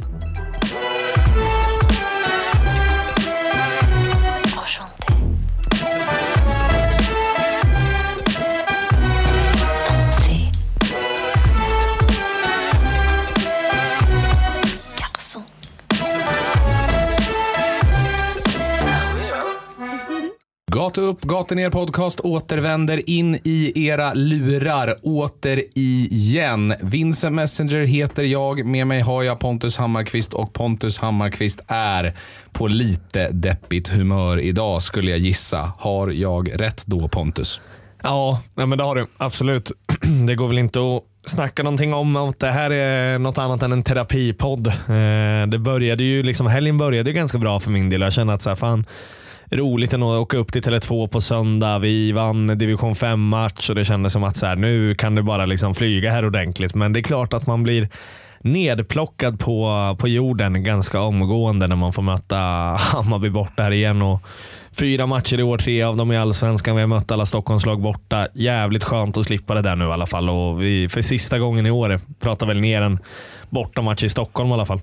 Thank you. Gata upp, gata ner podcast återvänder in i era lurar åter igen. Vincent Messenger heter jag. Med mig har jag Pontus Hammarkvist och Pontus Hammarkvist är på lite deppigt humör idag skulle jag gissa. Har jag rätt då Pontus? Ja, nej men det har du. Absolut. Det går väl inte att snacka någonting om att det här är något annat än en terapipodd. Eh, det började ju, liksom, helgen började ju ganska bra för min del. Jag känner att så här, fan, roligt ändå att åka upp till Tele2 på söndag. Vi vann division 5-match och det kändes som att så här, nu kan det bara liksom flyga här ordentligt. Men det är klart att man blir nedplockad på, på jorden ganska omgående när man får möta Hammarby borta här igen. Och fyra matcher i år, tre av dem i Allsvenskan. Vi har mött alla Stockholmslag borta. Jävligt skönt att slippa det där nu i alla fall. Och vi, för sista gången i år pratar väl ner en bortamatch i Stockholm i alla fall.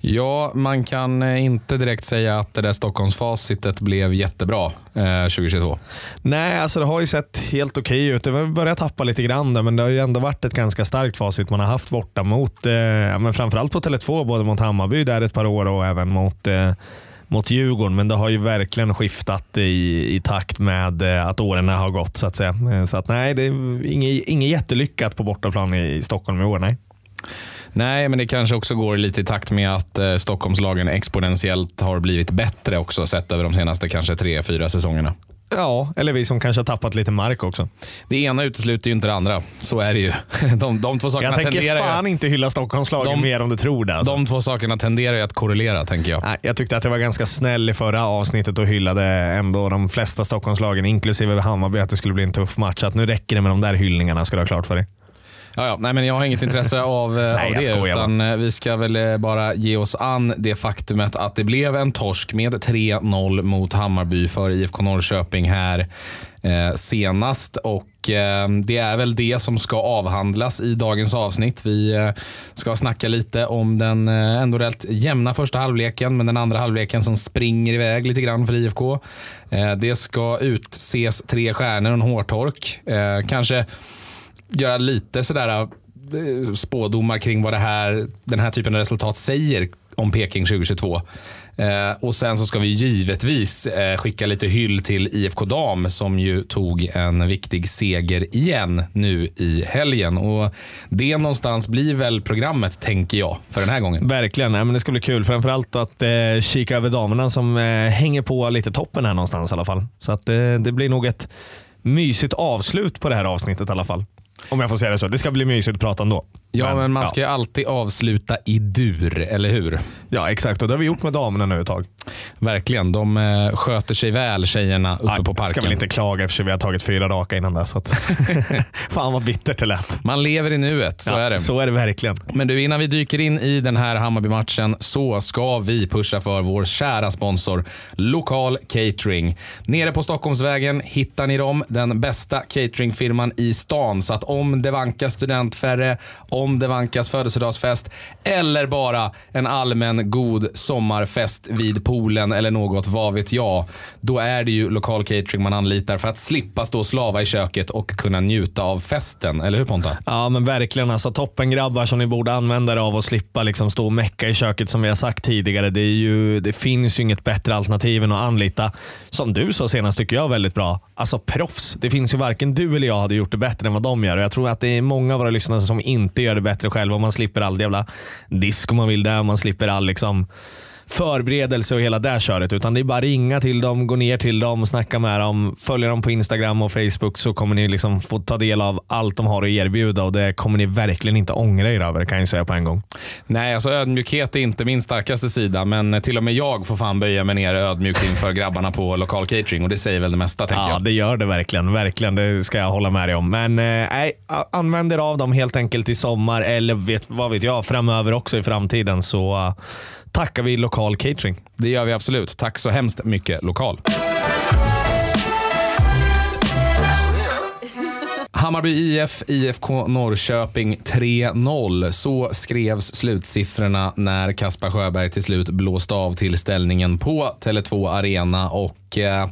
Ja, man kan eh, inte direkt säga att det där Stockholmsfacitet blev jättebra eh, 2022. Nej, alltså det har ju sett helt okej ut. Det har börjat tappa lite grann där, men det har ju ändå varit ett ganska starkt facit man har haft borta mot, eh, men framförallt på Tele2, både mot Hammarby där ett par år och även mot eh, mot Djurgården, men det har ju verkligen skiftat i, i takt med eh, att åren har gått. Så att säga. Eh, så att, nej, det är inget, inget jättelyckat på bortaplan i Stockholm i år. Nej. Nej, men det kanske också går lite i takt med att eh, Stockholmslagen exponentiellt har blivit bättre också sett över de senaste kanske tre, fyra säsongerna. Ja, eller vi som kanske har tappat lite mark också. Det ena utesluter ju inte det andra. Så är det ju. De, de två sakerna Jag tänker tenderar fan ju, inte hylla Stockholmslagen De- mer om du tror det. Alltså. de två sakerna tenderar ju att korrelera, tänker jag. Nej, jag tyckte att det var ganska snäll i förra avsnittet och hyllade ändå de flesta Stockholmslagen, inklusive Hammarby, att det skulle bli en tuff match. Att nu räcker det med de där hyllningarna, ska du ha klart för dig. Ja, ja. Nej, men jag har inget intresse av, eh, Nej, av det. skojar Utan eh, vi ska väl eh, bara ge oss an det faktumet att det blev en torsk med 3-0 mot Hammarby för IFK Norrköping här eh, senast. Och eh, Det är väl det som ska avhandlas i dagens avsnitt. Vi eh, ska snacka lite om den ändå rätt jämna första halvleken, men den andra halvleken som springer iväg lite grann för IFK. Det ska utses tre stjärnor och en hårtork. Kanske göra lite sådär eh, spådomar kring vad det här, den här typen av resultat säger om Peking 2022. Eh, och Sen så ska vi givetvis eh, skicka lite hyll till IFK Dam som ju tog en viktig seger igen nu i helgen. Och Det någonstans blir väl programmet, tänker jag, för den här gången. Verkligen, Nej, men det ska bli kul. Framförallt att eh, kika över damerna som eh, hänger på lite toppen här någonstans i alla fall. Så att, eh, det blir nog ett mysigt avslut på det här avsnittet i alla fall. Om jag får säga det så. Det ska bli mysigt att prata ändå. Ja, men man ska ju alltid avsluta i dur, eller hur? ja, exakt. Och det har vi gjort med damerna nu ett tag. Verkligen. De eh, sköter sig väl, tjejerna uppe Nej, på parken. Ska väl inte klaga eftersom vi har tagit fyra raka innan dess. så att- Fan vad bittert det lät. Man lever i nuet, så Ja, är det. Så är det verkligen. Men du, innan vi dyker in i den här Hammarby-matchen så ska vi pusha för vår kära sponsor Lokal Catering. Nere på Stockholmsvägen hittar ni dem, den bästa cateringfirman i stan. Så att om det vankas studentfärre, om det vankas födelsedagsfest eller bara en allmän god sommarfest vid poolen eller något, vad vet jag. Då är det ju Lokal Catering man anlitar för att slippa stå och slava i köket och kunna njuta av festen. Eller hur Ponta? Ja men verkligen. Alltså, toppen grabbar som ni borde använda er av och slippa liksom stå och mecka i köket som vi har sagt tidigare. Det, är ju, det finns ju inget bättre alternativ än att anlita, som du sa senast tycker jag väldigt bra, alltså proffs. Det finns ju varken du eller jag hade gjort det bättre än vad de gör. Och jag tror att det är många av våra lyssnare som inte gör det bättre själva. Man slipper all jävla disk om man vill det. Man slipper all liksom förberedelse och hela det köret. Utan det är bara ringa till dem, gå ner till dem, snacka med dem, följa dem på Instagram och Facebook så kommer ni liksom få ta del av allt de har att erbjuda och det kommer ni verkligen inte ångra er över, kan jag säga på en gång. Nej, alltså ödmjukhet är inte min starkaste sida, men till och med jag får fan böja mig ner ödmjukt inför grabbarna på lokal catering och det säger väl det mesta, tänker Ja, jag. det gör det verkligen. Verkligen, det ska jag hålla med dig om. Men eh, nej, använd er av dem helt enkelt i sommar eller vet, vad vet jag, framöver också i framtiden så tackar vi lokal catering. Det gör vi absolut. Tack så hemskt mycket, lokal. Hammarby IF, IFK Norrköping 3-0. Så skrevs slutsiffrorna när Kaspar Sjöberg till slut blåste av till ställningen på Tele2 Arena. Och eh,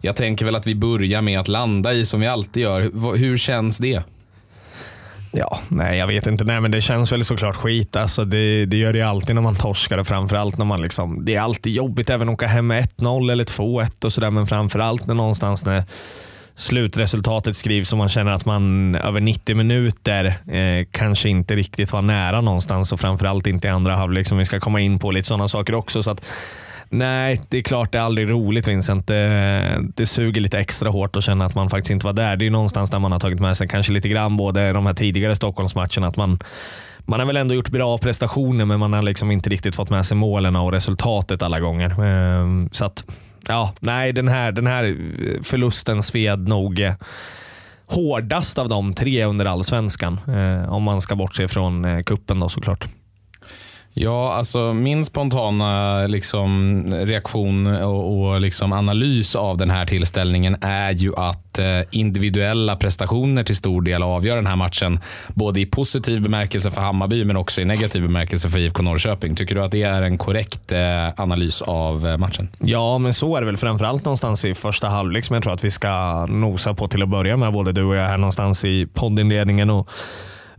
jag tänker väl att vi börjar med att landa i som vi alltid gör. Hur, hur känns det? Ja, nej jag vet inte. Nej, men det känns väl såklart skit. Alltså, det, det gör det ju alltid när man torskar och framförallt när man liksom, det är alltid jobbigt även att åka hem med 1-0 eller 2-1 och sådär. Men framförallt när någonstans när slutresultatet skrivs och man känner att man över 90 minuter eh, kanske inte riktigt var nära någonstans och framförallt inte i andra halvlek som vi ska komma in på. Lite sådana saker också. Så att, Nej, det är klart det är aldrig roligt Vincent. Det, det suger lite extra hårt att känna att man faktiskt inte var där. Det är någonstans där man har tagit med sig kanske lite grann både de här tidigare Stockholmsmatcherna. Att man, man har väl ändå gjort bra prestationer men man har liksom inte riktigt fått med sig målen och resultatet alla gånger. Ehm, så att, ja, nej, den här, den här förlusten sved nog hårdast av de tre under allsvenskan. Eh, om man ska bortse från eh, kuppen då såklart. Ja, alltså min spontana liksom, reaktion och, och liksom analys av den här tillställningen är ju att eh, individuella prestationer till stor del avgör den här matchen. Både i positiv bemärkelse för Hammarby men också i negativ bemärkelse för IFK Norrköping. Tycker du att det är en korrekt eh, analys av eh, matchen? Ja, men så är det väl framförallt någonstans i första halvlek som jag tror att vi ska nosa på till att börja med. Både du och jag här någonstans i poddinledningen. Och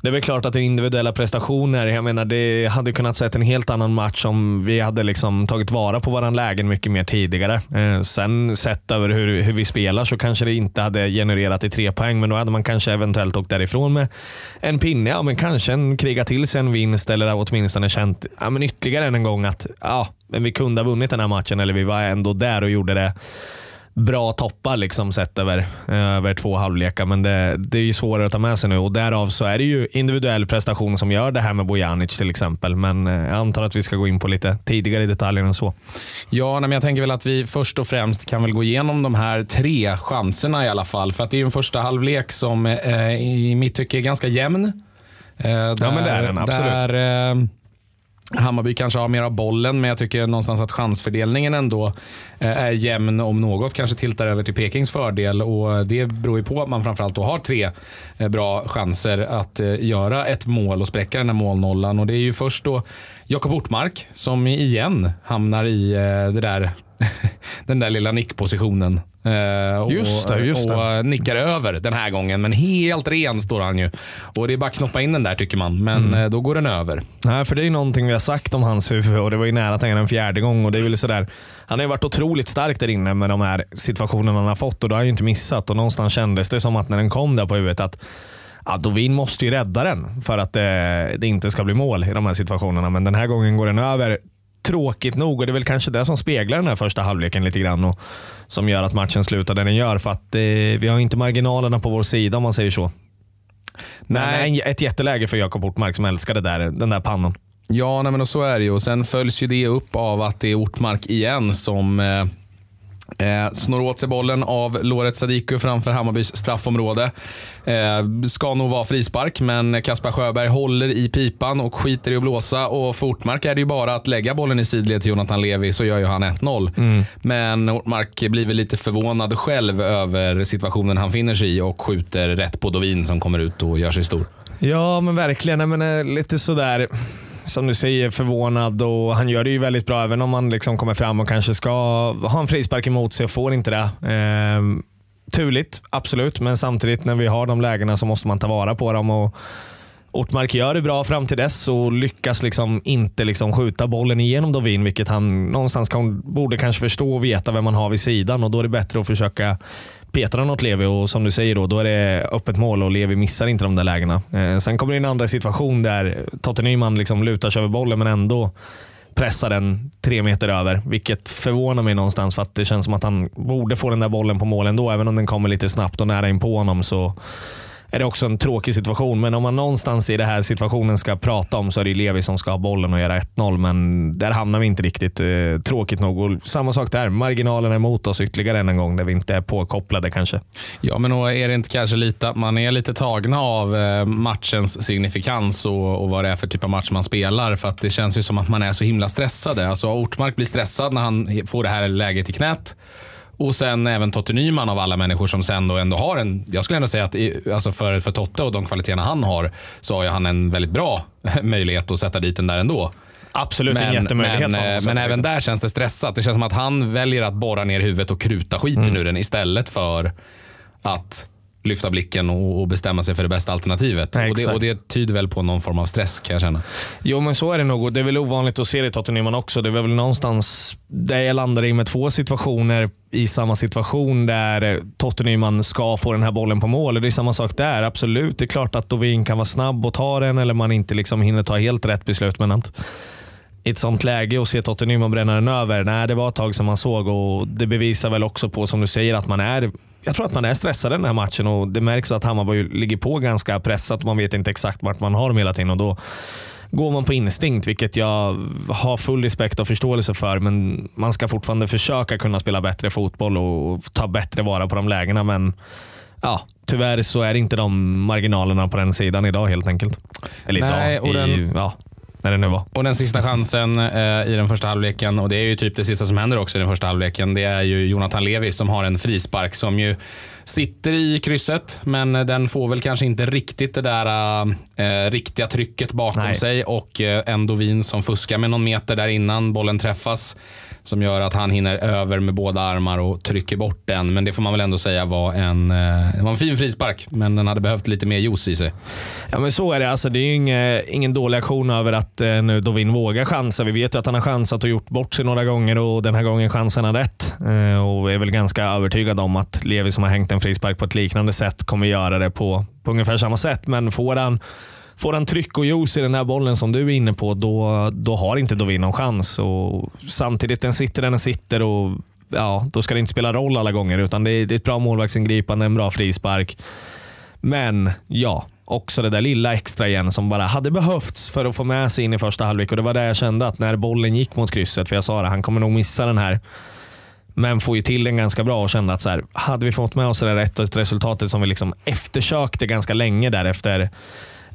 det är väl klart att det är individuella prestationer. Jag menar, det hade kunnat sett en helt annan match om vi hade liksom tagit vara på våran lägen mycket mer tidigare. Eh, sen sett över hur, hur vi spelar så kanske det inte hade genererat i tre poäng, men då hade man kanske eventuellt åkt därifrån med en pinne. Ja, men kanske en kriga till sig en vinst eller åtminstone känt ja, men ytterligare en gång att ja, men vi kunde ha vunnit den här matchen eller vi var ändå där och gjorde det bra toppar liksom sett över, över två halvlekar. Men det, det är ju svårare att ta med sig nu och därav så är det ju individuell prestation som gör det här med Bojanic till exempel. Men eh, jag antar att vi ska gå in på lite tidigare detaljer än så. Ja, men jag tänker väl att vi först och främst kan väl gå igenom de här tre chanserna i alla fall. För att det är ju en första halvlek som eh, i mitt tycke är ganska jämn. Eh, där, ja, men det är den absolut. Där, eh, Hammarby kanske har mera bollen, men jag tycker någonstans att chansfördelningen ändå eh, är jämn om något. Kanske tiltar över till Pekings fördel och eh, det beror ju på att man framförallt då har tre eh, bra chanser att göra ett mål och spräcka den här målnollan. Och det är ju först då Jakob Ortmark som igen hamnar i det där den där lilla nickpositionen. Eh, just det, just och, och nickar över den här gången. Men helt ren står han ju. Och det är bara att knoppa in den där tycker man. Men mm. Eh, då går den över. Nej, för det är någonting vi har sagt om hans huvud och det var ju nära att han en fjärde gång. Och det är väl sådär, han har ju varit otroligt stark där inne med de här situationerna han har fått och det har han ju inte missat. Och någonstans kändes det som att när den kom där på huvudet att Adovin måste ju rädda den för att det, det, inte ska bli mål i de här situationerna. Men den här gången går den över tråkigt nog och det är väl kanske det som speglar den här första halvleken lite grann och som gör att matchen slutar där den gör. För att eh, vi har inte marginalerna på vår sida om man säger så. Nej. Men ett jätteläge för Jakob Ortmark som älskade där, den där pannan. Ja, nej, men så är det ju. Och sen följs ju det upp av att det är Ortmark igen som eh Eh, snor åt sig bollen av Loret Sadiku framför Hammarbys straffområde. Eh, ska nog vara frispark, men Kaspar Sjöberg håller i pipan och skiter i att blåsa. Och för Ortmark är det ju bara att lägga bollen i sidled till Jonathan Levi så gör ju han 1-0. Mm. Men Ortmark blir väl lite förvånad själv över situationen han finner sig i och skjuter rätt på Dovin som kommer ut och gör sig stor. Ja, men verkligen. Men, eh, lite sådär som du säger, förvånad och han gör det ju väldigt bra även om han liksom kommer fram och kanske ska ha en frispark emot sig och får inte det. Eh, turligt, absolut, men samtidigt när vi har de lägena så måste man ta vara på dem. Och Ortmark gör det bra fram till dess och lyckas liksom inte liksom skjuta bollen igenom Dovin, vilket han någonstans kan, borde kanske förstå och veta vem man har vid sidan. och Då är det bättre att försöka petar han åt Levi och som du säger då, då är det öppet mål och Levi missar inte de där lägena. Eh, sen kommer det en andra situation där Totte Nyman liksom lutar sig över bollen men ändå pressar den tre meter över, vilket förvånar mig någonstans för att det känns som att han borde få den där bollen på mål ändå. Även om den kommer lite snabbt och nära in på honom så är det också en tråkig situation. Men om man någonstans i den här situationen ska prata om så är det Levi som ska ha bollen och göra 1-0. Men där hamnar vi inte riktigt. Eh, tråkigt nog. Och samma sak där. Marginalen är emot oss ytterligare en gång där vi inte är påkopplade kanske. Ja, men då är det inte kanske lite att man är lite tagna av eh, matchens signifikans och, och vad det är för typ av match man spelar. För att det känns ju som att man är så himla stressade. Alltså Ortmark blir stressad när han får det här läget i knät. Och sen även Totte Nyman av alla människor som sen då ändå har en, jag skulle ändå säga att i, alltså för, för Totte och de kvaliteterna han har så har ju han en väldigt bra möjlighet att sätta dit den där ändå. Absolut en jättemöjlighet. Men, honom men, men även där känns det stressat. Det känns som att han väljer att borra ner huvudet och kruta skiten Mm. ur den istället för att lyfta blicken och, bestämma sig för det bästa alternativet. Ja, och, det, och det tyder väl på någon form av stress kan jag känna. Jo, men så är det nog. Det är väl ovanligt att se det i Tottenham också. Det är väl någonstans där jag landar i med två situationer i samma situation där Tottenham ska få den här bollen på mål. Och Det är samma sak där. Absolut, det är klart att Dovin kan vara snabb och ta den eller man inte liksom hinner ta helt rätt beslut. Men att i ett sånt läge och se Tottenham bränna den över, nej det var ett tag som man såg och det bevisar väl också på, som du säger, att man är jag tror att man är stressad i den här matchen och det märks att Hammarby ligger på ganska pressat man vet inte exakt vart man har dem hela tiden. Och då går man på instinkt, vilket jag har full respekt och förståelse för. Men man ska fortfarande försöka kunna spela bättre fotboll och ta bättre vara på de lägena. Men ja, tyvärr så är inte de marginalerna på den sidan idag helt enkelt. Eller Nej, idag, och i, den- ja, när det nu var. Och den sista chansen eh, i den första halvleken, och det är ju typ det sista som händer också i den första halvleken, det är ju Jonathan Levi som har en frispark som ju sitter i krysset, men den får väl kanske inte riktigt det där eh, riktiga trycket bakom Nej. sig och eh, en Dovin som fuskar med någon meter där innan bollen träffas som gör att han hinner över med båda armar och trycker bort den. Men det får man väl ändå säga var en, eh, det var en fin frispark, men den hade behövt lite mer juice i sig. Ja, men så är det. Alltså, det är ju inge, ingen dålig aktion över att eh, nu Dovin vågar chansa. Vi vet ju att han har chansat och gjort bort sig några gånger och den här gången chansen har rätt. Eh, och är väl ganska övertygad om att Levi som har hängt en frispark på ett liknande sätt kommer göra det på, på ungefär samma sätt. Men får han, får han tryck och juice i den här bollen som du är inne på, då, då har inte Dovin någon chans. Och samtidigt, den sitter där den sitter och ja, då ska det inte spela roll alla gånger. Utan det är, det är ett bra målvaktsingripande, en bra frispark. Men ja, också det där lilla extra igen som bara hade behövts för att få med sig in i första halvlek. Och Det var där jag kände att när bollen gick mot krysset, för jag sa det, han kommer nog missa den här. Men får ju till den ganska bra och kände att så här, hade vi fått med oss det där 1 resultatet som vi liksom eftersökte ganska länge därefter.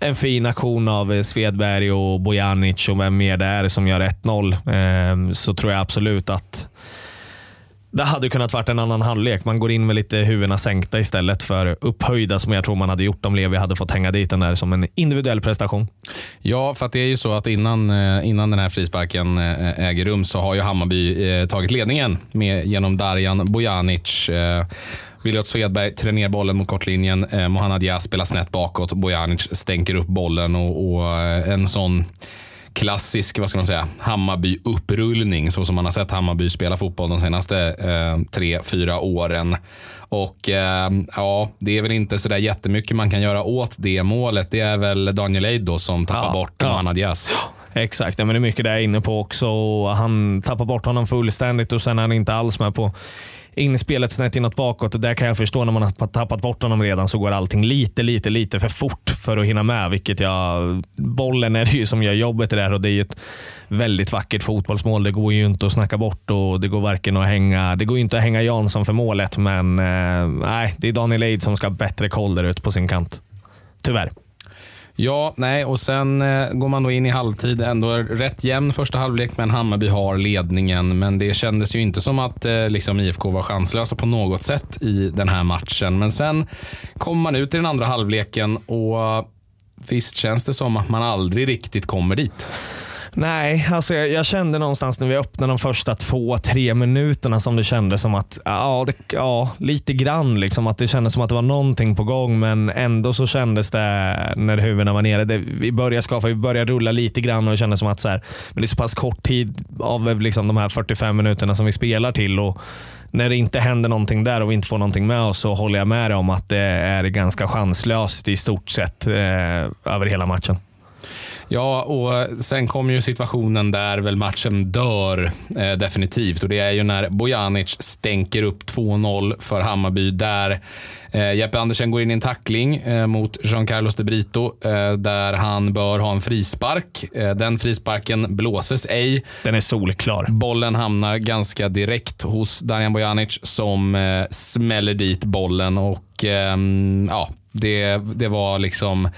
en fin aktion av Svedberg och Bojanic och vem mer det är som gör 1-0 eh, så tror jag absolut att det hade kunnat varit en annan halvlek. Man går in med lite huvudena sänkta istället för upphöjda som jag tror man hade gjort om Levi hade fått hänga dit den där som en individuell prestation. Ja, för att det är ju så att innan, eh, innan den här frisparken eh, äger rum så har ju Hammarby eh, tagit ledningen med, genom Darjan Bojanic. Eh, Williot Svedberg trär ner bollen mot kortlinjen. Eh, Mohanad Diaz spelar snett bakåt. Bojanic stänker upp bollen och, och eh, en sån klassisk vad ska man säga, Hammarby-upprullning så som man har sett Hammarby spela fotboll de senaste eh, tre, fyra åren. Och eh, ja, Det är väl inte så där jättemycket man kan göra åt det målet. Det är väl Daniel Eid då som tappar Ja, bort ja. Mohanad Diaz. Exakt, ja, men det är mycket det jag är inne på också. Han tappar bort honom fullständigt och sen är han inte alls med på inspelet snett inåt bakåt. Och där kan jag förstå när man har tappat bort honom redan så går allting lite, lite, lite för fort för att hinna med. Vilket jag, bollen är det ju som gör jobbet det här och det är ju ett väldigt vackert fotbollsmål. Det går ju inte att snacka bort och det går varken att hänga, det går ju inte att hänga Jansson för målet. Men eh, Eh, nej, det är Daniel Eid som ska ha bättre koll där ute på sin kant. Tyvärr. Ja, nej, och sen eh, går man då in i halvtid. Ändå rätt jämn första halvlek, men Hammarby har ledningen. Men det kändes ju inte som att eh, liksom IFK var chanslösa på något sätt i den här matchen. Men sen kommer man ut i den andra halvleken och visst känns det som att man aldrig riktigt kommer dit. Nej, alltså jag, jag kände någonstans när vi öppnade de första två, tre minuterna som det kändes som att, ja, det, ja lite grann liksom. Att det kändes som att det var någonting på gång, men ändå så kändes det när huvudena var nere. Det, vi började skapa, vi började rulla lite grann och det kändes som att så här, men det är så pass kort tid av eh, liksom de här 45 minuterna som vi spelar till. och när det inte händer någonting där och vi inte får någonting med oss så håller jag med dig om att det är ganska chanslöst i stort sett eh, över hela matchen. Ja, och sen kommer ju situationen där väl matchen dör eh, definitivt. Och Det är ju när Bojanic stänker upp 2-0 för Hammarby. Där eh, Jeppe Andersen går in i en tackling eh, mot Jean Carlos de Brito. Eh, där han bör ha en frispark. Eh, den frisparken blåses ej. Den är solklar. Bollen hamnar ganska direkt hos Darijan Bojanic som eh, smäller dit bollen. och ehm, ja, det, det var liksom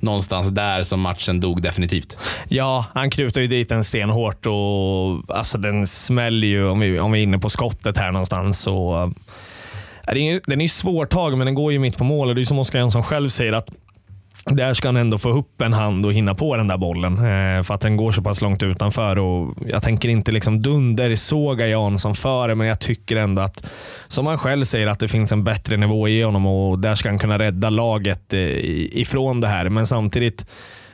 någonstans där som matchen dog definitivt. Ja, han krutar ju dit den stenhårt och alltså den smäller ju, om vi, om vi är inne på skottet här någonstans. Så, eh, är det, den är svårtagen, men den går ju mitt på mål. Och det är som Oskar Jönsson själv säger, att där ska han ändå få upp en hand och hinna på den där bollen. Eh, för att den går så pass långt utanför. Och jag tänker inte liksom dundersåga Jansson för det, men jag tycker ändå att, som han själv säger, att det finns en bättre nivå i honom och där ska han kunna rädda laget eh, ifrån det här. Men samtidigt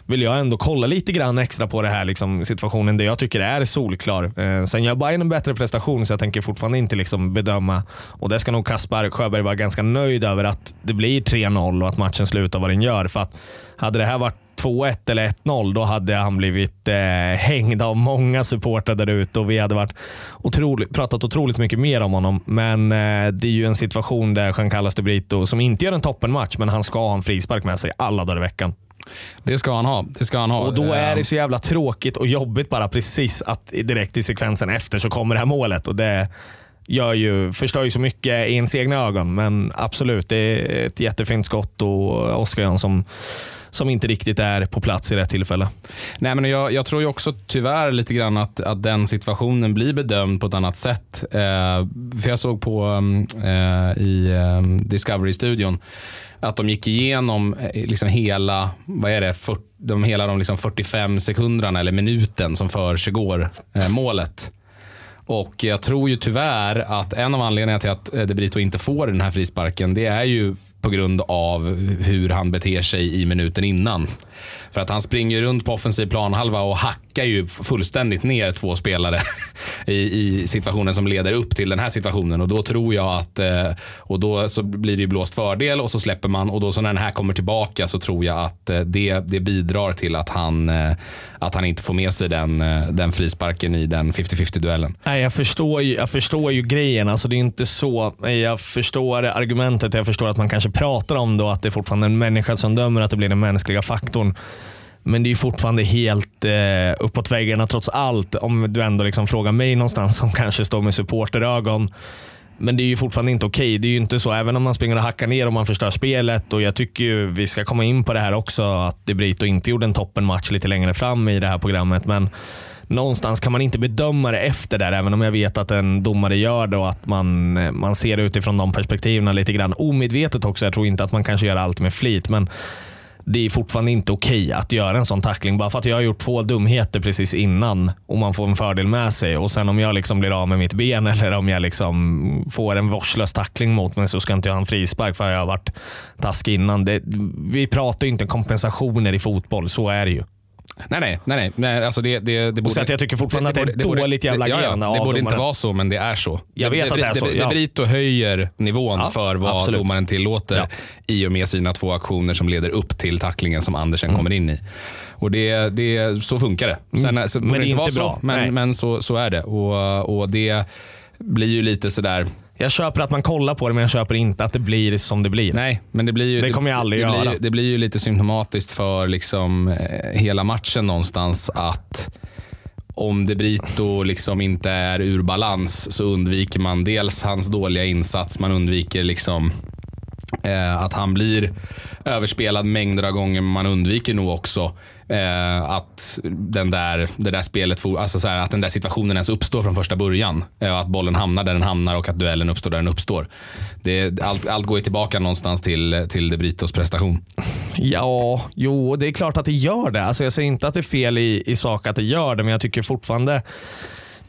vill jag ändå kolla lite grann extra på det här liksom, situationen där jag tycker är solklar. Eh, sen gör Bayern en bättre prestation så jag tänker fortfarande inte liksom bedöma. Och det ska nog Kaspar Sjöberg vara ganska nöjd över att det blir 3-0 och att matchen slutar vad den gör. För att hade det här varit 2-1 eller 1-0, då hade han blivit eh, hängd av många supportrar där ute och vi hade varit otroligt, pratat otroligt mycket mer om honom. Men eh, det är ju en situation där Jean Carlos de Brito, som inte gör en toppenmatch, men han ska ha en frispark med sig alla dagar i veckan. Det ska han ha. Det ska han ha. Och då är det så jävla tråkigt och jobbigt bara precis att direkt i sekvensen efter så kommer det här målet. Och det gör ju, förstör ju så mycket i ens egna ögon. Men absolut, det är ett jättefint skott och Oskar som som inte riktigt är på plats i rätt tillfälle. Nej, men jag, jag tror ju också tyvärr lite grann att, att den situationen blir bedömd på ett annat sätt. Eh, för Jag såg på eh, i eh, Discovery-studion att de gick igenom eh, liksom hela, vad är det, 40, de, hela de liksom 45 sekunderna eller minuten som försiggår eh, målet. Och jag tror ju tyvärr att en av anledningarna till att eh, De Brito inte får den här frisparken, det är ju på grund av hur han beter sig i minuten innan. För att han springer runt på offensiv planhalva och hackar ju fullständigt ner två spelare i, i, situationen som leder upp till den här situationen. Och då tror jag att, eh, och då så blir det ju blåst fördel och så släpper man och då så när den här kommer tillbaka så tror jag att eh, det, det bidrar till att han, eh, att han inte får med sig den, den frisparken i den 50-50 duellen. Nej, jag förstår, ju, jag förstår ju grejen. Alltså det är inte så. Jag förstår argumentet. Jag förstår att man kanske pratar om då att det är fortfarande en människa som dömer, att det blir den mänskliga faktorn. Men det är fortfarande helt eh, uppåt väggarna trots allt. Om du ändå liksom frågar mig någonstans som kanske står med supporterögon. Men det är ju fortfarande inte okej. Okay. Det är ju inte så, även om man springer och hackar ner och man förstör spelet. Och Jag tycker ju, vi ska komma in på det här också, att De Brito inte gjorde en toppenmatch lite längre fram i det här programmet. Men någonstans kan man inte bedöma det efter där, även om jag vet att en domare gör det och att man, eh, man ser det utifrån de perspektiven lite grann. Omedvetet också. Jag tror inte att man kanske gör allt med flit, men det är fortfarande inte okej okay att göra en sån tackling. Bara för att jag har gjort två dumheter precis innan och man får en fördel med sig. Och Sen om jag liksom blir av med mitt ben eller om jag liksom får en vårdslös tackling mot mig så ska inte jag ha en frispark för att jag har varit taskig innan. Det, vi pratar inte kompensationer i fotboll, så är det ju. Nej, nej. nej, nej. Alltså det, det, det borde, så att jag tycker fortfarande det, att det är ett dåligt jävla ja, ja, Det borde inte vara så, men det är så. Jag vet att det är så. Ja. Brito höjer nivån ja, för vad absolut. domaren tillåter ja. i och med sina två aktioner som leder upp till tacklingen som Andersen mm. kommer in i. Och det, det, så funkar det. Sen, mm. så, men det är inte, inte bra. Så, men, men så, så är det. Och, och det blir ju lite sådär jag köper att man kollar på det, men jag köper inte att det blir som det blir. Nej, men det blir ju, det kommer jag aldrig det, det göra. Blir, det blir ju lite symptomatiskt för liksom, eh, hela matchen någonstans att om De Brito liksom inte är ur balans så undviker man dels hans dåliga insats, man undviker liksom eh, att han blir överspelad mängder av gånger, men man undviker nog också eh, att den där, det där spelet, alltså så här, att den där situationen ens uppstår från första början. Eh, att bollen hamnar där den hamnar och att duellen uppstår där den uppstår. Det, allt, allt går ju tillbaka någonstans till, till De Britos prestation. Ja, jo, det är klart att det gör det. Alltså jag säger inte att det är fel i, i sak att det gör det, men jag tycker fortfarande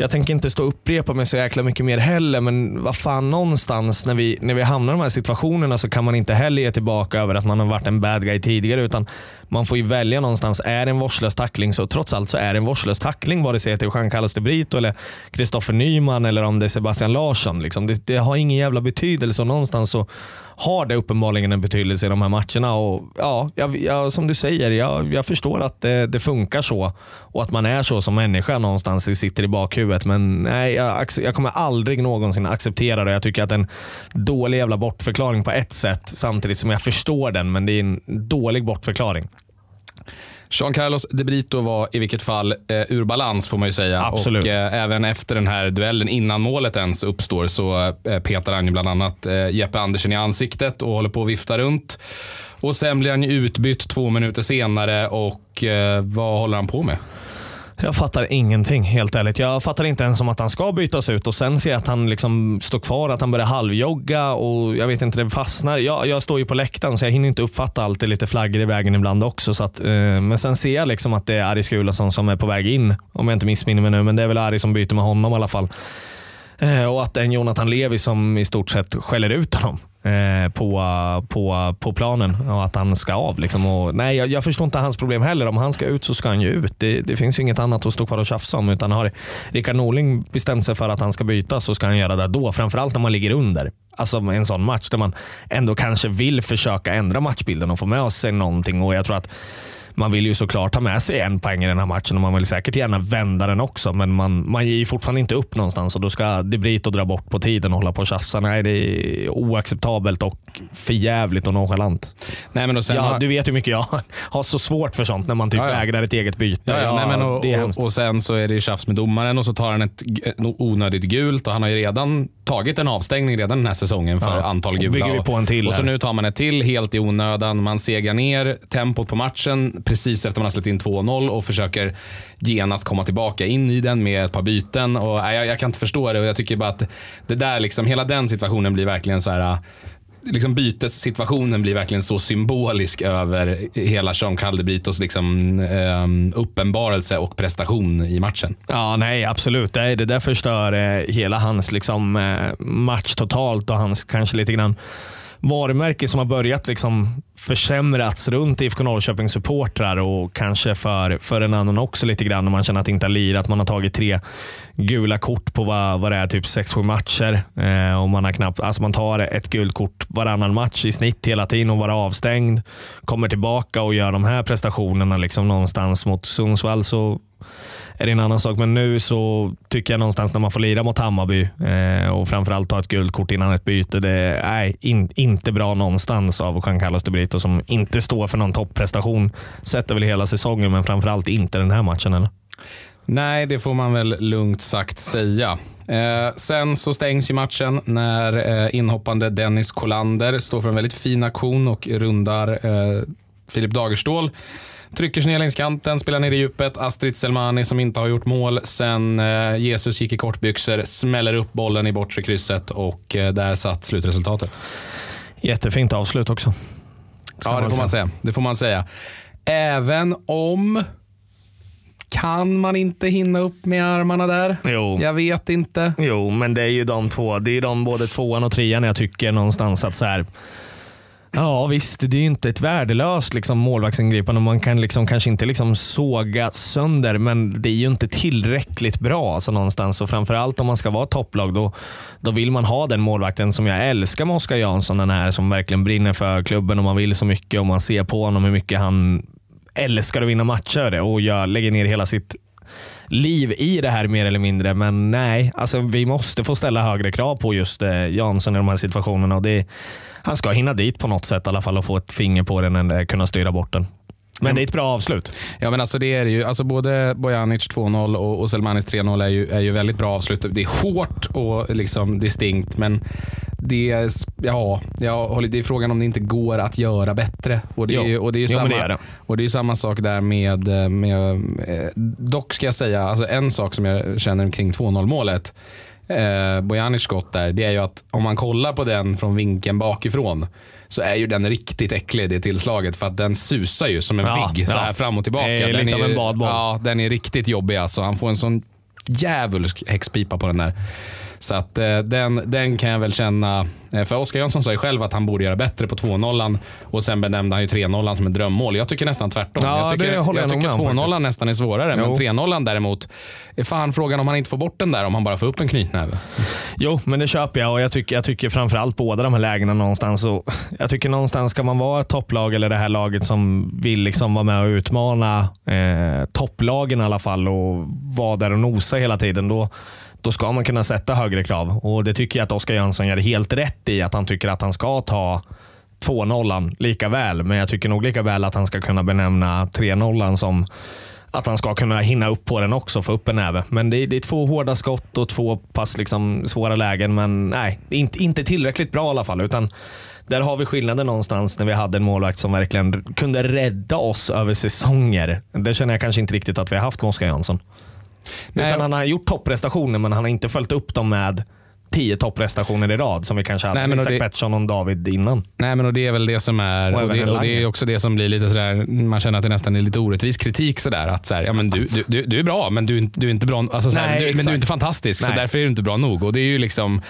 jag tänker inte stå och upprepa mig så jäkla mycket mer heller, men vad fan någonstans när vi, när vi hamnar i de här situationerna så kan man inte heller ge tillbaka över att man har varit en bad guy tidigare, utan man får ju välja någonstans. Är det en vårdslös tackling så trots allt så är det en vårdslös tackling, vare sig det är Jean Carlos de Brito eller Kristoffer Nyman eller om det är Sebastian Larsson. Liksom. Det, det, har ingen jävla betydelse och någonstans så har det uppenbarligen en betydelse i de här matcherna. Och, ja, jag, jag, som du säger, jag, jag förstår att det, det, funkar så och att man är så som människa någonstans, sitter i bakhuvudet. Men nej, jag, jag kommer aldrig någonsin acceptera det. Jag tycker att en dålig jävla bortförklaring på ett sätt, samtidigt som jag förstår den, men det är en dålig bortförklaring. Jean Carlos de Brito var i vilket fall eh, ur balans får man ju säga. Absolut. Och eh, även efter den här duellen, innan målet ens uppstår, så eh, petar han ju bland annat eh, Jeppe Andersen i ansiktet och håller på att vifta runt. Och sen blir han ju utbytt två minuter senare och eh, vad håller han på med? Jag fattar ingenting helt ärligt. Jag fattar inte ens om att han ska bytas ut och sen ser jag att han liksom står kvar, att han börjar halvjogga och jag vet inte, det fastnar. Jag, jag står ju på läktaren så jag hinner inte uppfatta allt. Det är lite flaggor i vägen ibland också. Så att, eh, men sen ser jag liksom att det är Ari Skulason som är på väg in, om jag inte missminner mig nu. Men det är väl Ari som byter med honom i alla fall. Eh, och att det är en Jonathan Levi som i stort sett skäller ut honom Eh, på, på, på planen och att han ska av. Liksom. Och, nej, jag, jag, förstår inte hans problem heller. Om han ska ut så ska han ju ut. Det, det finns ju inget annat att stå kvar och tjafsa om. Utan har Rickard Norling bestämt sig för att han ska byta så ska han göra det då. Framförallt när man ligger under. Alltså en sån match där man ändå kanske vill försöka ändra matchbilden och få med sig någonting. Och jag tror att man vill ju såklart ha med sig en poäng i den här matchen och man vill säkert gärna vända den också. Men man, man ger ju fortfarande inte upp någonstans och då ska De Brito dra bort på tiden och hålla på och tjafsa. Nej, det är oacceptabelt och förjävligt och nonchalant. Nej, men och sen ja, har... Du vet hur mycket jag har så svårt för sånt när man typ Ja, ja. vägrar ett eget byte. Ja, ja, nej, men och, och, och sen så är det ju tjafs med domaren och så tar han ett onödigt gult och han har ju redan tagit en avstängning redan den här säsongen för Ja, antal och gula. vi på en till och så nu tar man ett till helt i onödan. Man segar ner tempot på matchen precis efter man har släppt in 2-0 och försöker genast komma tillbaka in i den med ett par byten. Och, nej, jag, jag kan inte förstå det och jag tycker bara att det där liksom, hela den situationen blir verkligen så här liksom bytessituationen blir verkligen så symbolisk över hela Jean Caldebritos liksom, eh, uppenbarelse och prestation i matchen. Ja, nej absolut. Det, det där förstör eh, hela hans liksom, eh, match totalt och hans kanske lite grann varumärke som har börjat liksom försämrats runt IFK Norrköpings supportrar och kanske för, för en annan också lite grann om man känner att det inte har lirat. Man har tagit tre gula kort på vad, vad det är, typ 6-7 matcher. Eh, och man, har knappt, alltså man tar ett gult kort varannan match i snitt hela tiden och vara avstängd. Kommer tillbaka och gör de här prestationerna liksom någonstans mot Sundsvall så är det en annan sak. Men nu så tycker jag någonstans när man får lira mot Hammarby eh, och framförallt ta ett guldkort innan ett byte. Det är in, inte bra någonstans av Jean Carlos de Brito som inte står för någon topprestation. Sett över hela säsongen, men framförallt inte den här matchen. Eller? Nej, det får man väl lugnt sagt säga. Eh, sen så stängs ju matchen när eh, inhoppande Dennis Kollander står för en väldigt fin aktion och rundar eh, Filip Dagerstål. Trycker sig ner längs kanten, spelar ner i djupet. Astrid Selmani som inte har gjort mål sen eh, Jesus gick i kortbyxor, smäller upp bollen i bortre krysset och eh, där satt slutresultatet. Jättefint avslut också. Ja, det får man säga. säga. Det får man säga. Även om kan man inte hinna upp med armarna där? Jo. Jag vet inte. Jo, men det är ju de två. Det är de både tvåan och trean jag tycker någonstans att så här. Ja visst, det är ju inte ett värdelöst liksom, målvaktsingripande. Man kan liksom, kanske inte liksom såga sönder, men det är ju inte tillräckligt bra alltså, någonstans. Och framförallt om man ska vara ett topplag, då, då vill man ha den målvakten som jag älskar med Oskar Jansson. Den här som verkligen brinner för klubben och man vill så mycket och man ser på honom hur mycket han älskar att vinna matcher och jag lägger ner hela sitt liv i det här mer eller mindre. Men nej, alltså vi måste få ställa högre krav på just eh, Jansson i de här situationerna. Och det, han ska hinna dit på något sätt i alla fall och få ett finger på den eller eh, kunna styra bort den. Men det är ett bra avslut. Ja, men alltså det är det ju. Alltså både Bojanic 2-0 och, och Selmanis 3-0 är ju, är ju väldigt bra avslut. Det är hårt och liksom distinkt, men det är, ja, jag håller, det är frågan om det inte går att göra bättre. Och det är, Jo. ju- och det är ju Jo, men samma, det är det. Och det är ju samma sak där med, med eh, dock ska jag säga, alltså en sak som jag känner kring 2-0 målet eh, Bojanic skott där, det är ju att om man kollar på den från vinkeln bakifrån så är ju den riktigt äcklig det tillslaget för att den susar ju som en Ja, vigg så ja. här fram och tillbaka. Är den badboll. Ja, den är riktigt jobbig alltså. Han får en sån djävulsk häxpipa på den där. Så att eh, den, den kan jag väl känna, eh, för Oskar Jönsson sa ju själv att han borde göra bättre på 2-0 och sen benämnde han ju 3-0 som ett drömmål. Jag tycker nästan tvärtom. Ja, jag tycker, jag nog tycker med om 2-0 faktiskt. nästan är svårare, men Jo. 3-0 däremot, är fan frågan om han inte får bort den där om han bara får upp en knytnäve. Jo, men det köper jag och jag tycker, jag tycker framförallt båda de här lägena någonstans. Och jag tycker någonstans ska man vara ett topplag eller det här laget som vill liksom vara med och utmana eh, topplagen i alla fall och vara där och nosa hela tiden. Då, då ska man kunna sätta högre krav. Och Det tycker jag att Oskar Jönsson gör helt rätt i. Att han tycker att han ska ta 2-0 lika väl, men jag tycker nog lika väl att han ska kunna benämna 3-0 som att han ska kunna hinna upp på den också, få upp en näve. Men det är, det är två hårda skott och två pass liksom svåra lägen, men nej, inte, inte tillräckligt bra i alla fall. Utan där har vi skillnaden någonstans när vi hade en målvakt som verkligen kunde rädda oss över säsonger. Det känner jag kanske inte riktigt att vi har haft med Oskar Jansson. Nej. Utan han har gjort topprestationer, men han har inte följt upp dem med tio topprestationer i rad som vi kanske hade Nej, med men Isak det- Pettersson och David innan. Nej, men och det är väl det som är, Och och, det, och det är också det som blir lite sådär, man känner att det nästan är lite orättvis kritik sådär. Att såhär, ja, men du, du, du, du är bra, men du, är inte- du är inte bra, alltså, såhär, Nej, du, men du är inte fantastisk, så Nej. därför är du inte bra nog. Och det är ju liksom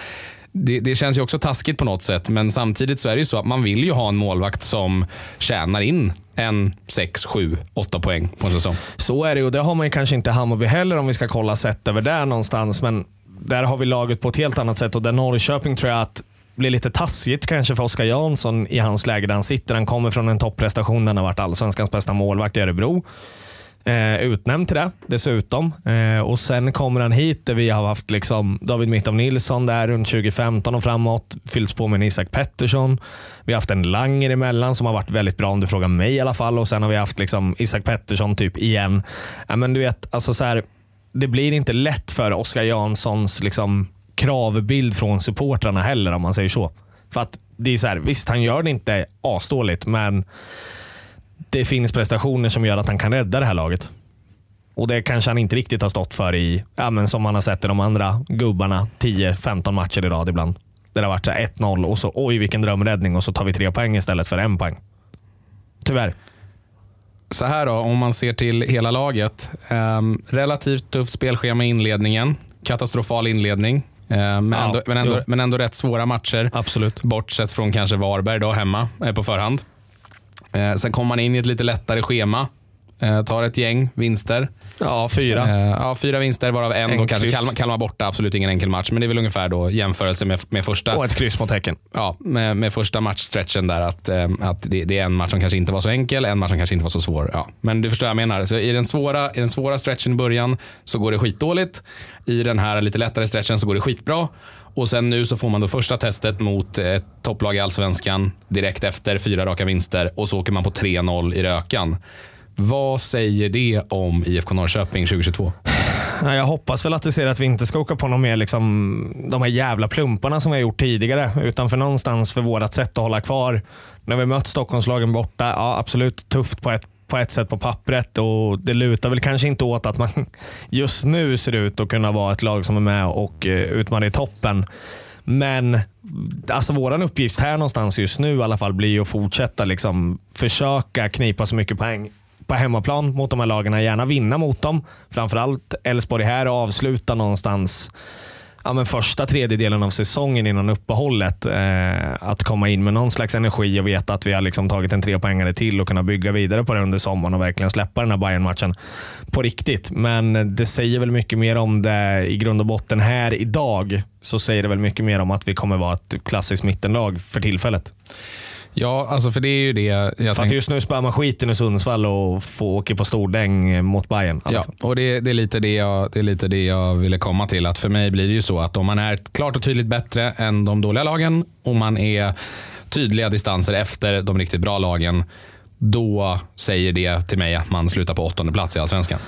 det, det känns ju också taskigt på något sätt, men samtidigt så är det ju så att man vill ju ha en målvakt som tjänar in en 6, 7, 8 poäng på en säsong. Så är det och det har man ju kanske inte i Hammarby heller om vi ska kolla sett över där någonstans. Men där har vi laget på ett helt annat sätt och där Norrköping tror jag att blir lite taskigt kanske för Oskar Jansson i hans läge där han sitter. Han kommer från en topprestation där han har varit allsvenskans bästa målvakt i Örebro. Eh, utnämnd till det dessutom. Eh, och Sen kommer han hit där vi har haft liksom David Mitov Nilsson där runt 2015 och framåt. Fyllts på med en Isak Pettersson. Vi har haft en Langer emellan som har varit väldigt bra om du frågar mig i alla fall. Och Sen har vi haft liksom Isak Pettersson typ igen. Eh, men du vet, alltså så här, det blir inte lätt för Oskar Janssons liksom, kravbild från supportrarna heller om man säger så. För att det är så här, Visst, han gör det inte asdåligt, men det finns prestationer som gör att han kan rädda det här laget. Och det kanske han inte riktigt har stått för i, ja, men som man har sett i de andra gubbarna, 10-15 matcher i rad ibland. Där det har varit så här 1-0 och så oj vilken drömräddning och så tar vi tre poäng istället för en poäng. Tyvärr. Så här då, om man ser till hela laget. ehm, relativt tufft spelschema i inledningen. Katastrofal inledning. ehm, men, Ja, ändå, men, ändå, jo. men ändå rätt svåra matcher. Absolut. Bortsett från kanske Varberg då hemma eh, på förhand. Eh, sen kommer man in i ett lite lättare schema. Eh, tar ett gäng vinster. Ja, fyra. Eh, ja, fyra vinster varav en, En då kanske. Kalmar, Kalmar borta. Absolut ingen enkel match. Men det är väl ungefär då jämförelse med, med första Och ett kryss mot Häcken. ja, med, med första matchstretchen där att, eh, att det, det är en match som kanske inte var så enkel, en match som kanske inte var så svår. Ja. Men du förstår vad jag menar. Så i, den svåra, I den svåra stretchen i början så går det skitdåligt. I den här lite lättare stretchen så går det skitbra. Och sen nu så får man då första testet mot ett topplag i Allsvenskan direkt efter fyra raka vinster och så åker man på 3-0 i rökan. Vad säger det om IFK Norrköping 2022? Jag hoppas väl att det ser att vi inte ska åka på någon mer liksom, de här jävla plumparna som vi har gjort tidigare. Utan för någonstans för vårt sätt att hålla kvar. När vi mött Stockholmslagen borta, ja absolut tufft på ett, på ett sätt på pappret och det lutar väl kanske inte åt att man just nu ser ut att kunna vara ett lag som är med och eh, utmanar i toppen. Men alltså vår uppgift här någonstans just nu i alla fall blir att fortsätta liksom försöka knipa så mycket poäng på hemmaplan mot de här lagen. Gärna vinna mot dem. Framförallt Elfsborg här och avsluta någonstans ja, men första tredjedelen av säsongen innan uppehållet. Eh, att komma in med någon slags energi och veta att vi har liksom tagit en trepoängare till och kunna bygga vidare på det under sommaren och verkligen släppa den här Bayern-matchen på riktigt. Men det säger väl mycket mer om det i grund och botten här idag. Så säger det väl mycket mer om att vi kommer vara ett klassiskt mittenlag för tillfället. Ja, alltså för det är ju det jag För att tänker. just nu spär man skiten i Sundsvall och får åka på stordäng mot Bayern. Ja, fall. och det, det, är lite det, jag, det är lite det jag ville komma till. Att för mig blir det ju så att om man är klart och tydligt bättre än de dåliga lagen och man är tydliga distanser efter de riktigt bra lagen, då säger det till mig att man slutar på åttonde plats i Allsvenskan.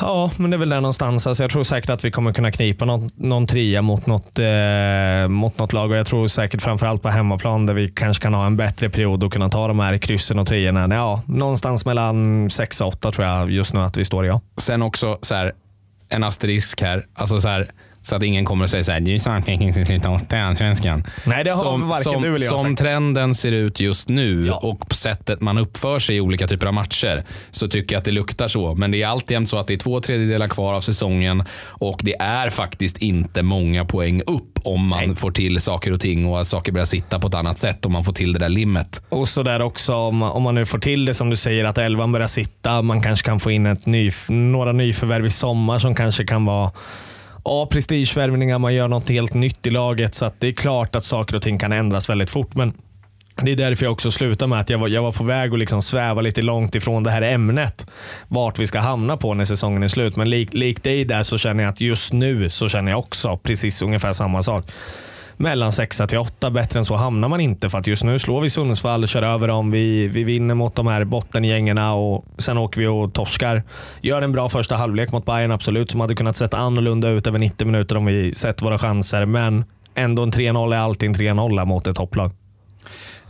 Ja, men det är väl där någonstans. Alltså jag tror säkert att vi kommer kunna knipa någon, någon trea mot något, eh, mot något lag och jag tror säkert framförallt på hemmaplan där vi kanske kan ha en bättre period och kunna ta de här kryssen och treorna. Ja, någonstans mellan sex och åtta tror jag just nu att vi står i. Ja. Sen också så här, en asterisk här. Alltså så här så att ingen kommer och säger så här, du sa att Häcken skulle sluta åtta i Allsvenskan. Nej, det har som, varken som, du eller jag Som sagt. trenden ser ut just nu Ja. och sättet man uppför sig i olika typer av matcher så tycker jag att det luktar så. Men det är alltid så att det är två tredjedelar kvar av säsongen och det är faktiskt inte många poäng upp om man Nej. får till saker och ting och att saker börjar sitta på ett annat sätt om man får till det där limmet. Och så där också om, om man nu får till det som du säger att elvan börjar sitta. Man kanske kan få in ett ny, några nyförvärv i sommar som kanske kan vara ja, prestigevärvningar. Man gör något helt nytt i laget. Så att det är klart att saker och ting kan ändras väldigt fort. Men det är därför jag också slutar med att jag var, jag var på väg att liksom sväva lite långt ifrån det här ämnet. Vart vi ska hamna på när säsongen är slut. Men likt lik dig där så känner jag att just nu så känner jag också precis ungefär samma sak mellan 6 till 8. Bättre än så hamnar man inte för att just nu slår vi Sundsvall, kör över dem, vi, vi vinner mot de här bottengängerna och sen åker vi och torskar. Gör en bra första halvlek mot Bayern absolut, som hade kunnat sett annorlunda ut över 90 minuter om vi sett våra chanser, men ändå en 3-0 är alltid en 3-0 mot ett topplag.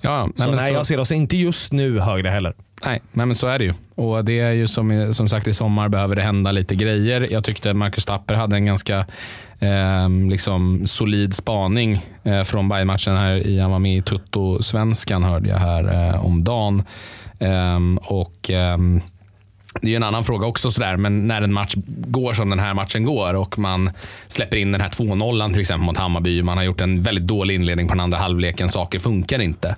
Ja, Så men nej, så- jag ser oss inte just nu högre heller. Nej, nej, men så är det ju. Och det är ju som, som sagt i sommar behöver det hända lite grejer. Jag tyckte Marcus Tapper hade en ganska eh, liksom solid spaning eh, från Bayern-matchen här. I, han var med i Tutto-svenskan hörde jag här eh, om dagen. Ehm, och ehm, det är ju en annan fråga också, sådär, men när en match går som den här matchen går och man släpper in den här 2-0 till exempel mot Hammarby. Man har gjort en väldigt dålig inledning på den andra halvleken. Saker funkar inte.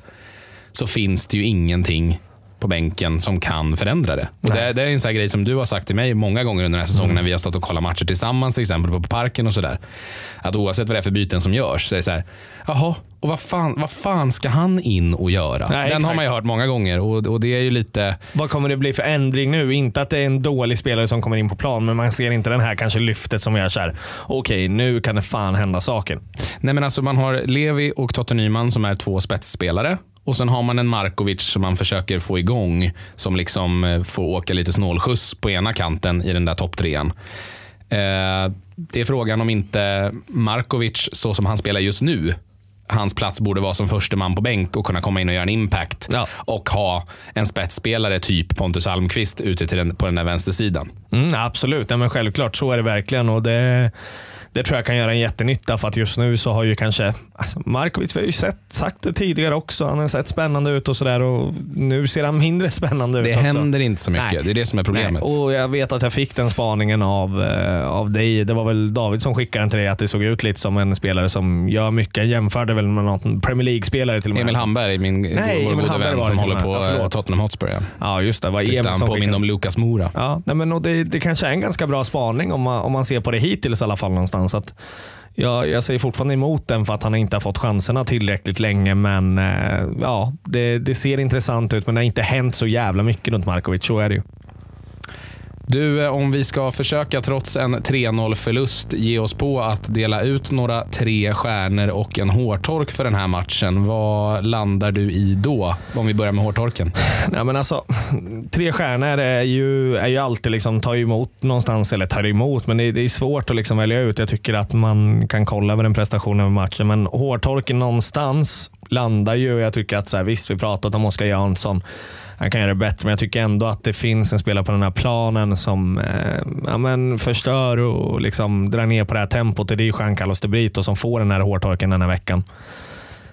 Så finns det ju ingenting på bänken som kan förändra det. Och det, det är en sån grej som du har sagt till mig många gånger under den här säsongen när vi har stått och kollat matcher tillsammans, till exempel på parken och sådär. Att oavsett vad det är för byten som görs så är det så här, jaha, och vad fan, vad fan ska han in och göra? Nej, den har exakt. man ju hört många gånger och, och det är ju lite, Vad kommer det bli för ändring nu? Inte att det är en dålig spelare som kommer in på plan, men man ser inte den här kanske lyftet som gör så här. Okej, nu kan det fan hända saker. nej men alltså man har Levi och Totte Nyman som är två spetsspelare. Och sen har man en Markovic som man försöker få igång, som liksom eh, får åka lite snålskjuts på ena kanten i den där topptrean. Eh, det är frågan om inte Markovic, så som han spelar just nu, hans plats borde vara som första man på bänk och kunna komma in och göra en impact. Ja. Och ha en spetsspelare, typ Pontus Almqvist, ute till den, på den där vänstersidan. Mm, absolut, ja, men självklart så är det verkligen. Och det, det tror jag kan göra en jättenytta för att just nu så har ju kanske alltså Markovic, vi har ju sett, sagt det tidigare också, han har sett spännande ut och sådär och nu ser han mindre spännande Det ut också. händer inte så mycket. Nej. Det är det som är problemet. Nej, och Jag vet att jag fick den spaningen av, eh, av dig. Det var väl David som skickade den till dig, att det såg ut lite som en spelare som gör mycket. Jag jämförde väl någon Premier League-spelare till och med. Emil Hamberg, min Nej, vår gode vän som till håller på Ja, eh. Tottenham Hotspur. Ja. Ja, just det. Var Tyckte han skickade. om Lukas Mora. Ja, nej, men och det, det kanske är en ganska bra spaning om man, om man ser på det hittills i alla fall någonstans. Att jag, jag säger fortfarande emot den för att han inte har fått chanserna tillräckligt länge, men eh, ja, det, det ser intressant ut. Men det har inte hänt så jävla mycket runt Markovic, så är det ju. Du, eh, om vi ska försöka trots en 3-0 förlust ge oss på att dela ut några tre stjärnor och en hårtork för den här matchen. Vad landar du i då? Om vi börjar med hårtorken. Ja, men alltså, tre stjärnor är ju, är ju alltid liksom, tar emot någonstans, eller tar emot, men det, är- det är svårt att liksom välja ut. Jag tycker att man kan kolla över en prestation över matchen, men hårtorken någonstans landar ju, jag tycker att så här, visst, vi pratat om Oskar Jansson, han kan göra det bättre, men jag tycker ändå att det finns en spelare på den här planen som eh, ja, men förstör och liksom drar ner på det här tempot. Det är ju Jean Carlos de Brito som får den här hårtorken den här veckan.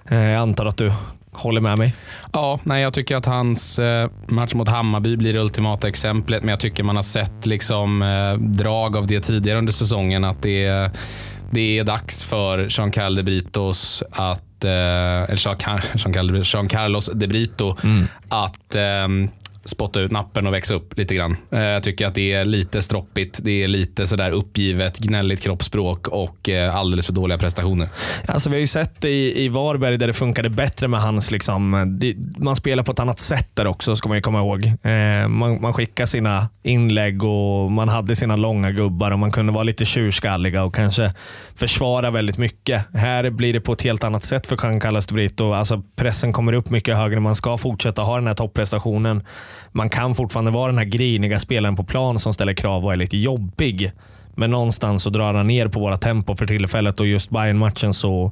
Eh, jag antar att du håller med mig? Ja, nej, jag tycker att hans eh, match mot Hammarby blir det ultimata exemplet, men jag tycker man har sett liksom, eh, drag av det tidigare under säsongen. Att det är, det är dags för Jean Carl de Britos att eller Jean, Carlos de Brito att eh, spotta ut nappen och växa upp lite grann. Eh, jag tycker att det är lite stroppigt, det är lite sådär uppgivet, gnälligt kroppsspråk och eh, alldeles för dåliga prestationer. Alltså, vi har ju sett det i, i Varberg där det funkade bättre med hans... Liksom, det, man spelar på ett annat sätt där också, ska man ju komma ihåg. Eh, man, man skickar sina inlägg och man hade sina långa gubbar och man kunde vara lite tjurskalliga och kanske försvara väldigt mycket. Här blir det på ett helt annat sätt för Jean Carlos de Brito. Alltså, pressen kommer upp mycket högre. Man ska fortsätta ha den här topprestationen. Man kan fortfarande vara den här griniga spelaren på plan som ställer krav och är lite jobbig. Men någonstans så drar han ner på våra tempo för tillfället och just bayern matchen så,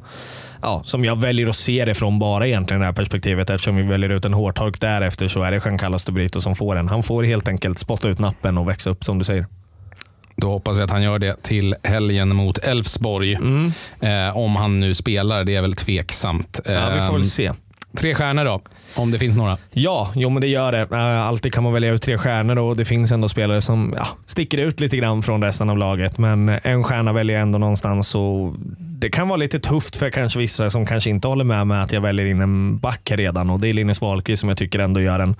ja, som jag väljer att se det från bara egentligen det här perspektivet eftersom vi väljer ut en hårtork därefter så är det Jean Carlos de Brito som får den. Han får helt enkelt spotta ut nappen och växa upp som du säger. Då hoppas vi att han gör det till helgen mot Elfsborg. Eh, om han nu spelar, det är väl tveksamt. Ja, vi får väl se. Tre stjärnor då, om det finns några. Ja, jo men det gör det. Eh, alltid kan man välja ut tre stjärnor och det finns ändå spelare som ja, sticker ut lite grann från resten av laget. Men en stjärna väljer jag ändå någonstans och det kan vara lite tufft för kanske vissa som kanske inte håller med mig att jag väljer in en back redan och det är Linus Wahlqvist som jag tycker ändå gör en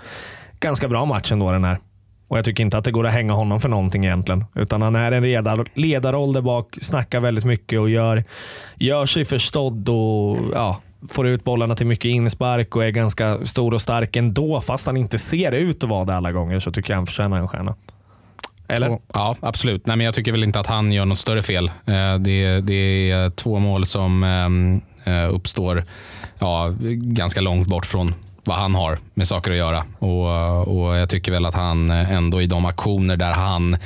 ganska bra match ändå den här. Och Jag tycker inte att det går att hänga honom för någonting egentligen. Utan han är en ledar, ledarroll där bak, snackar väldigt mycket och gör, gör sig förstådd och ja, får ut bollarna till mycket inspark och är ganska stor och stark ändå. Fast han inte ser ut att vara det alla gånger så tycker jag han förtjänar en stjärna. Eller? Två, ja, absolut. Nej, men jag tycker väl inte att han gör något större fel. Eh, det, det är två mål som ehm, eh, uppstår ja, ganska långt bort från vad han har med saker att göra. Och, och Jag tycker väl att han eh, ändå i de aktioner där han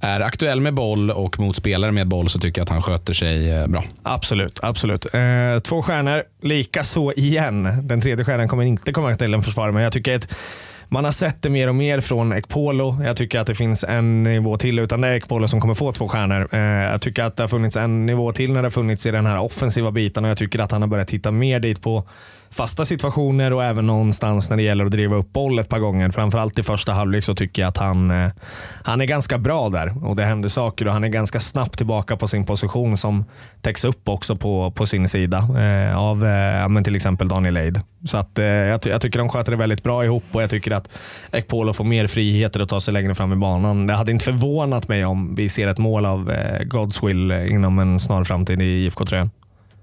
är aktuell med boll och mot spelare med boll så tycker jag att han sköter sig eh, bra. Absolut. absolut. Eh, två stjärnor, lika så igen. Den tredje stjärnan kommer inte komma till en försvarare, men jag tycker att man har sett det mer och mer från Ekpolo. Jag tycker att det finns en nivå till, utan det är Ekpolo som kommer få två stjärnor. Eh, jag tycker att det har funnits en nivå till när det har funnits i den här offensiva biten och jag tycker att han har börjat titta mer dit på fasta situationer och även någonstans när det gäller att driva upp boll ett par gånger. Framförallt i första halvlek så tycker jag att han, eh, han är ganska bra där och det händer saker och han är ganska snabbt tillbaka på sin position som täcks upp också på, på sin sida eh, av eh, men till exempel Daniel Eid. Så att, eh, jag, jag, tycker de sköter det väldigt bra ihop och jag tycker att Ekpolo får mer friheter att ta sig längre fram i banan. Det hade inte förvånat mig om vi ser ett mål av eh, Godswill inom en snar framtid i IFK-tröjan.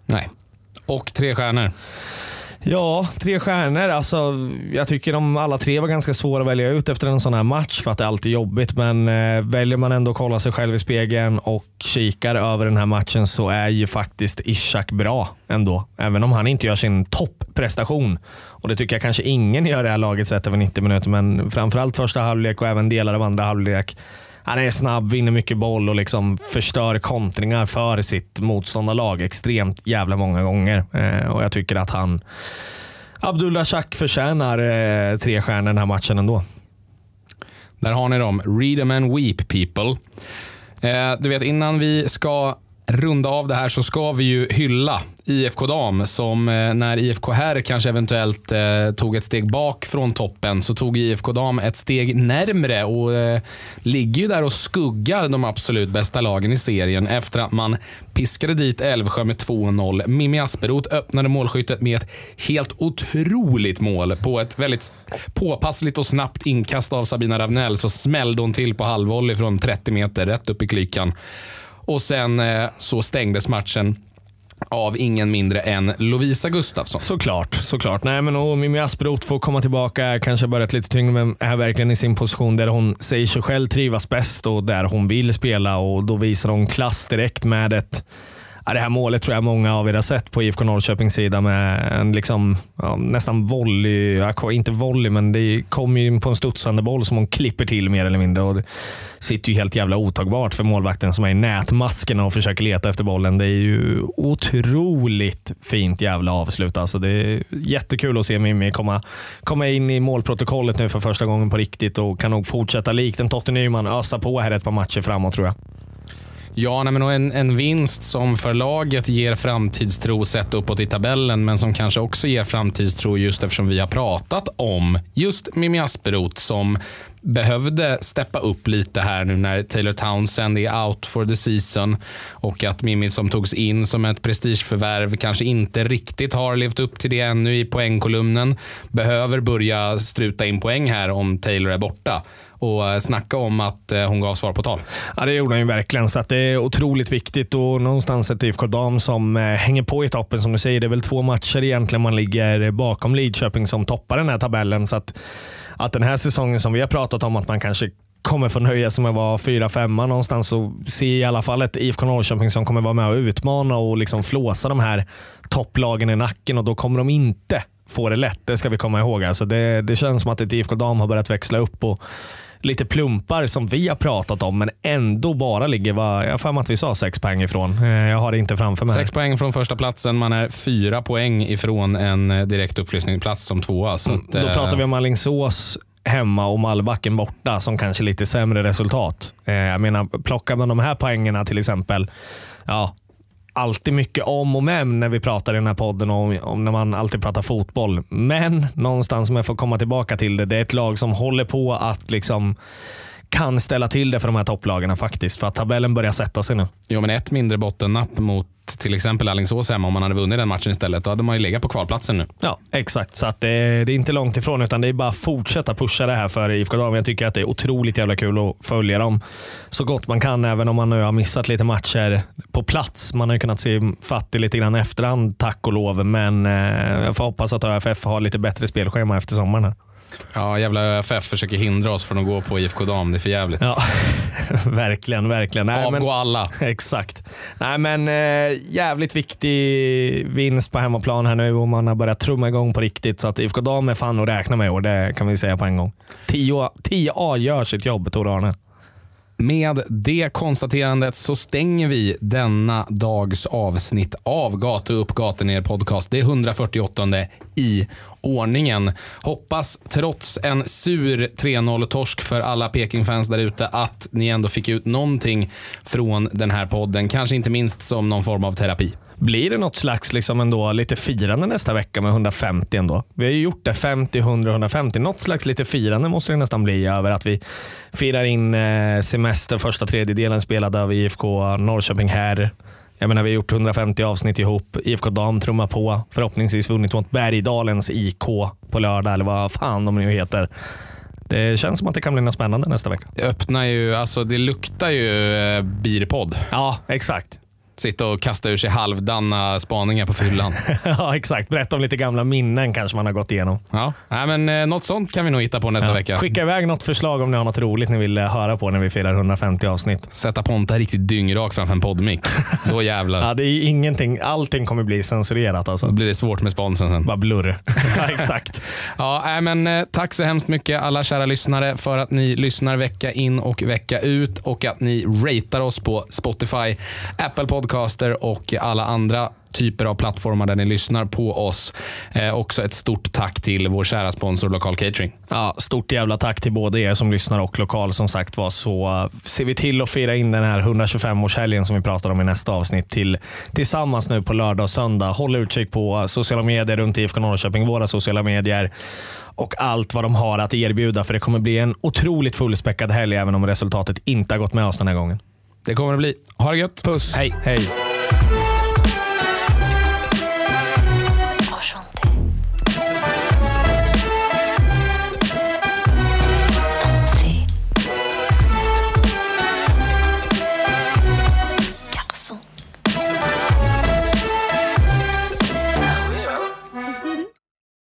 Nej. Och tre stjärnor. Ja, tre stjärnor. Alltså, jag tycker de alla tre var ganska svåra att välja ut efter en sån här match för att det är alltid jobbigt. Men eh, väljer man ändå att kolla sig själv i spegeln och kikar över den här matchen så är ju faktiskt Ishak bra ändå. Även om han inte gör sin topprestation. Och det tycker jag kanske ingen gör i det här laget sett över 90 minuter. Men framförallt första halvlek och även delar av andra halvlek han är snabb, vinner mycket boll och liksom förstör kontringar för sitt motståndarlag extremt jävla många gånger. Eh, och Jag tycker att han, Abdullah Shak förtjänar eh, tre stjärnor den här matchen ändå. Där har ni dem. Read them and weep people. Eh, du vet, innan vi ska runda av det här så ska vi ju hylla IFK Dam som eh, när IFK Herr kanske eventuellt eh, tog ett steg bak från toppen så tog IFK Dam ett steg närmre och eh, ligger ju där och skuggar de absolut bästa lagen i serien efter att man piskade dit Älvsjö med 2-0. Mimmi Asperoth öppnade målskyttet med ett helt otroligt mål på ett väldigt påpassligt och snabbt inkast av Sabina Ravnell så smällde hon till på halvvolley från 30 meter rätt upp i klykan. Och sen eh, så stängdes matchen av ingen mindre än Lovisa Gustafsson. Såklart, såklart. Nej, men och Mimmi Asperoth får komma tillbaka, kanske börjat lite tyngre, men är verkligen i sin position där hon säger sig själv trivas bäst och där hon vill spela och då visar hon klass direkt med ett Ja, det här målet tror jag många av er har sett på IFK Norrköpings sida med en liksom, ja, nästan volley, inte volley, men det kommer ju på en studsande boll som hon klipper till mer eller mindre. Och det sitter ju helt jävla otagbart för målvakten som är i nätmaskerna och försöker leta efter bollen. Det är ju otroligt fint jävla avslut. Alltså det är jättekul att se Mimmi komma, komma in i målprotokollet nu för första gången på riktigt och kan nog fortsätta likt en Totte Nyman ösa på här ett par matcher framåt tror jag. Ja, nej, men en, en vinst som för laget ger framtidstro sett uppåt i tabellen, men som kanske också ger framtidstro just eftersom vi har pratat om just Mimmi Asperoth som behövde steppa upp lite här nu när Taylor Townsend är out for the season och att Mimmi som togs in som ett prestigeförvärv kanske inte riktigt har levt upp till det ännu i poängkolumnen. Behöver börja struta in poäng här om Taylor är borta och eh, snacka om att eh, hon gav svar på tal. Ja, det gjorde hon ju verkligen. Så det är otroligt viktigt och någonstans ett IFK Dam som eh, hänger på i toppen. Som du säger, det är väl två matcher egentligen man ligger bakom Lidköping som toppar den här tabellen. Så att, att den här säsongen som vi har pratat om att man kanske kommer få nöja sig med att vara fyra, femma någonstans och se i alla fall ett IFK Norrköping som kommer vara med och utmana och liksom flåsa de här topplagen i nacken och då kommer de inte få det lätt. Det ska vi komma ihåg. Alltså det, det känns som att ett IFK Dam har börjat växla upp och lite plumpar som vi har pratat om, men ändå bara ligger, vad, jag har att vi sa sex poäng ifrån. Eh, jag har det inte framför mig. Sex poäng från första platsen. Man är fyra poäng ifrån en eh, direkt uppflyttningsplats som tvåa. Så att, Då pratar eh, vi om Alingsås hemma och Malbacken borta som kanske lite sämre resultat. Jag menar, plockar man de här poängerna till exempel, ja, alltid mycket om och men när vi pratar i den här podden om, om när man alltid pratar fotboll. Men någonstans, om jag får komma tillbaka till det, det är ett lag som håller på att liksom kan ställa till det för de här topplagarna faktiskt. För att tabellen börjar sätta sig nu. Jo, men ett mindre bottennapp mot till exempel Alingsås hemma, om man hade vunnit den matchen istället, då hade man ju legat på kvalplatsen nu. Ja, exakt. Så att det, är, det är inte långt ifrån, utan det är bara att fortsätta pusha det här för IFK Dam. Jag tycker att det är otroligt jävla kul att följa dem så gott man kan, även om man nu har missat lite matcher på plats. Man har ju kunnat se fatt i lite grann efterhand, tack och lov, men eh, jag får hoppas att ÖFF har lite bättre spelschema efter sommaren. Här. Ja, jävla ÖFF försöker hindra oss från att gå på IFK Dam. Det är för jävligt. Ja, verkligen, verkligen. Nej, Avgå men, alla. exakt. Nej, men eh, jävligt viktig vinst på hemmaplan här nu och man har börjat trumma igång på riktigt. Så att IFK Dam är fan att räkna med och det kan vi säga på en gång. 10A gör sitt jobb, Tor Arne. Med det konstaterandet så stänger vi denna dags avsnitt av Gata upp, gata ner podcast. Det är 148 i ordningen. Hoppas trots en sur 3-0-torsk för alla Peking-fans där ute att ni ändå fick ut någonting från den här podden. Kanske inte minst som någon form av terapi. Blir det något slags liksom ändå lite firande nästa vecka med 150 ändå? Vi har ju gjort det 50, 100, 150. Något slags lite firande måste det nästan bli över att vi firar in eh, semester första tredjedelen spelad av IFK Norrköping här. Jag menar, vi har gjort 150 avsnitt ihop. IFK Dam trummar på. Förhoppningsvis vunnit mot Bergdalens IK på lördag, eller vad fan de nu heter. Det känns som att det kan bli något spännande nästa vecka. Det öppnar ju, alltså det luktar ju eh, birpodd. Ja, exakt. Sitta och kasta ur sig halvdana spaningar på fyllan. ja, exakt. Berätta om lite gamla minnen kanske man har gått igenom. Ja, Nej, men eh, något sånt kan vi nog hitta på nästa Ja. vecka. Skicka iväg något förslag om ni har något roligt ni vill eh, höra på när vi firar 150 avsnitt. Sätta Ponta riktigt dyngrak framför en poddmick. Då jävlar. Ja, det är ingenting. Allting kommer bli censurerat alltså. Då blir det svårt med sponsen sen. Bara blurr. ja, exakt. Ja, nej, men, eh, tack så hemskt mycket alla kära lyssnare för att ni lyssnar vecka in och vecka ut och att ni ratear oss på Spotify, Apple Podcaster och alla andra typer av plattformar där ni lyssnar på oss. Eh, också ett stort tack till vår kära sponsor Lokal Catering. Ja, stort jävla tack till både er som lyssnar och lokal som sagt var så eh, ser vi till att fira in den här 125-årshelgen som vi pratar om i nästa avsnitt till, tillsammans nu på lördag och söndag. Håll utkik på sociala medier runt IFK Norrköping, våra sociala medier och allt vad de har att erbjuda för det kommer bli en otroligt fullspäckad helg även om resultatet inte har gått med oss den här gången. Det kommer det bli. Ha det gött. Puss! Hej. Hej.